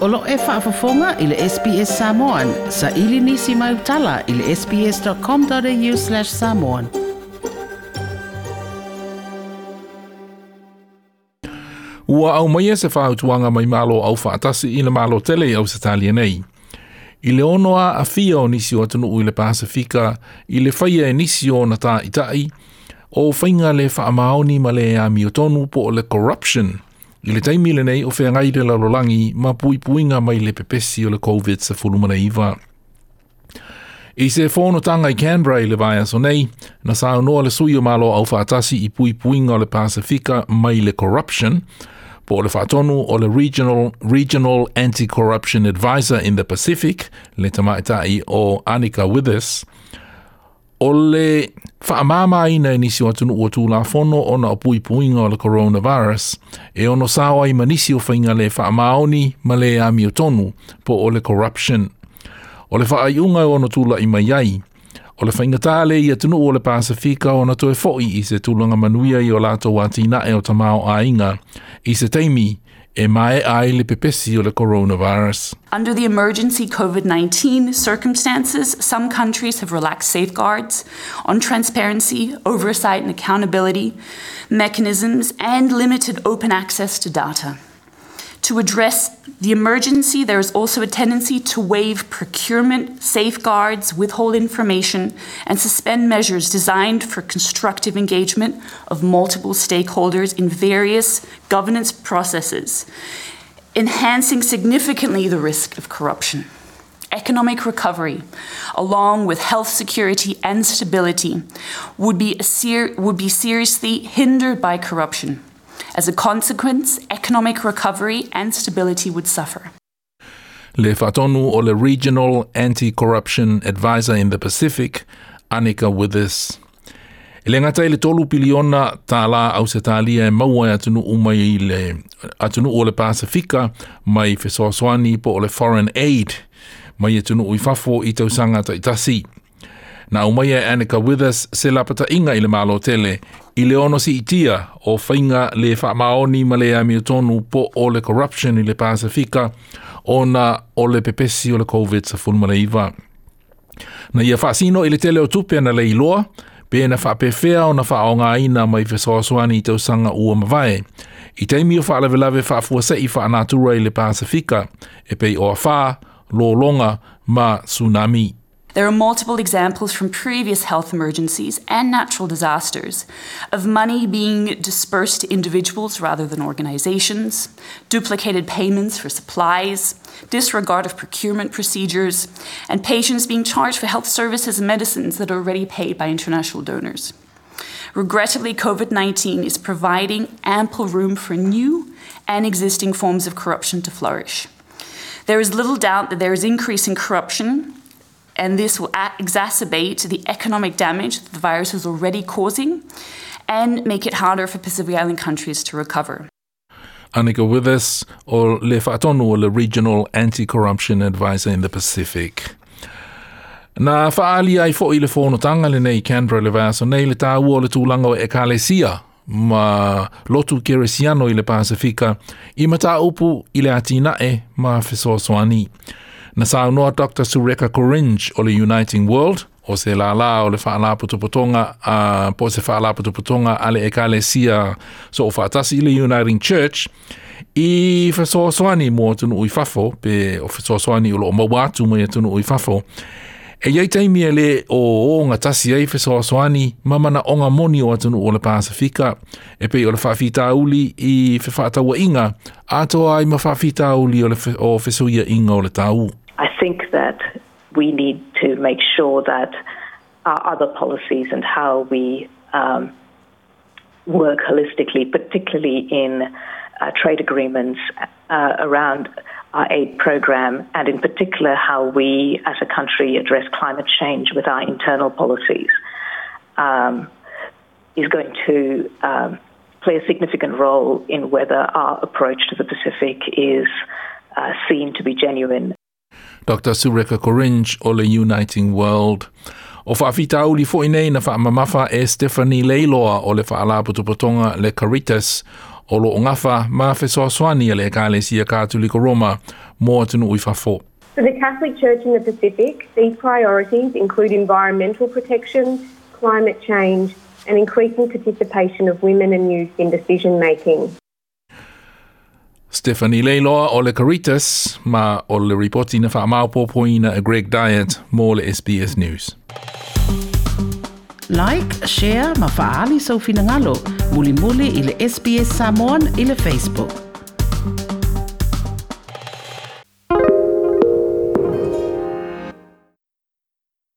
Olo e whaafafonga i le SPS Samoan. Sa ili nisi mai utala i le sps.com.au slash samoan. Ua au mai se whautuanga mai malo au whaatasi i le malo tele au se talia nei. I le onoa a fia o nisi o atunu i le Pasifika, i le whaia e nisi o na tā itai, o whainga le whaamaoni ma le a miotonu po le corruption – I le taimi le nei o whea ngai lalolangi ma pui puinga mai le pepesi o le COVID sa fulumana iwa. I se whono tanga i Canberra i le vai aso nei, na sa noa le sui o malo au whaatasi i pui puinga o le Pasifika mai le corruption, po le whaatonu o le Regional, Regional Anti-Corruption Advisor in the Pacific, le tamaitai o Annika Withers, o le whaamama ina nisi o atunu ua tū la fono o na opui puinga o le coronavirus, e ono sawa i manisi o whainga le whaamaoni ma le ami o tonu po o le corruption. O le whaaiunga o na la i mai ai, o le tale i atunu o le Pasifika o na toe fo'i i se tūlanga manuia i o lato wa tina e o tamao ainga i se teimi le le coronavirus. Under the emergency COVID 19 circumstances, some countries have relaxed safeguards on transparency, oversight, and accountability mechanisms, and limited open access to data. To address the emergency, there is also a tendency to waive procurement, safeguards, withhold information, and suspend measures designed for constructive engagement of multiple stakeholders in various governance processes, enhancing significantly the risk of corruption. Economic recovery, along with health security and stability, would be, would be seriously hindered by corruption. As a consequence, economic recovery and stability would suffer. Le whatonu o le Regional Anti-Corruption Advisor in the Pacific, Annika Wythes. Le ngata le tolu piliona tā la au se tālia e maua e atunu umai le atunu o le Pasifika mai fesoaswani po o le Foreign Aid mai atunu ui fafo i tausanga ta itasi. Na umaia e Annika Withers se lapata inga i le malo tele i le ono si itia o whainga le whaamaoni ma le ami tonu po o le corruption i le Pasifika o na o le pepesi o le COVID sa fulmana iwa. Na ia whaasino i le tele o tupe na le iloa, pe na whaapewhea o na whaonga ina mai whesoaswani i tausanga ua mawai. I teimi o whaalawe whaafua se i whaanatura i le Pasifika, e pei o a whaa, lōlonga ma tsunami There are multiple examples from previous health emergencies and natural disasters of money being dispersed to individuals rather than organizations, duplicated payments for supplies, disregard of procurement procedures, and patients being charged for health services and medicines that are already paid by international donors. Regrettably, COVID 19 is providing ample room for new and existing forms of corruption to flourish. There is little doubt that there is increasing corruption and this will exacerbate the economic damage that the virus is already causing and make it harder for Pacific Island countries to recover. Annika Wythes o le whaatonu o le Regional Anti-Corruption Advisor in the Pacific. Na whaali ai fo i le whonotanga le nei Canberra le vaso nei le ua le tūlanga o Ekalesia ma lotu keresiano i le Pasifika i mata upu i le atina e ma fesoasoani. Na saunoa Dr. Sureka Coringe o le Uniting World, o se la la o le whaala putuputonga, uh, po se whaala putuputonga ale e kalesia so o whaatasi i le Uniting Church, i whasoaswani mo tunu ui fafo, pe o whasoaswani o lo o mawatu mo tunu ui fafo, E iai taimia le o o ngā tasi ei whesoaswani, mamana o ngā moni o atunu o le Pasifika, e pei o le whawhita uli i whawhataua inga, atoa ai ma whawhita uli o le o whesuia inga o le tau. I think that we need to make sure that our other policies and how we um, work holistically, particularly in uh, trade agreements uh, around our aid program, and in particular how we as a country address climate change with our internal policies, um, is going to um, play a significant role in whether our approach to the Pacific is uh, seen to be genuine. Dr. Sureka Goringe, o le Uniting World. O whaafita uli fo nei na whaamamafa e Stephanie Leiloa o le le Caritas O lo ngafa ma fe soa soani le ka le sia Katoliko Roma mo atunu ui whafo. For the Catholic Church in the Pacific, these priorities include environmental protection, climate change, and increasing participation of women and youth in decision making. Stephanie Leiloa o le Caritas, ma o le reporti na wha maupopoina a Greg Dyett mo le SBS News. Like, share, ma faali sau finangalo. Muli le SBS Samoan i Facebook.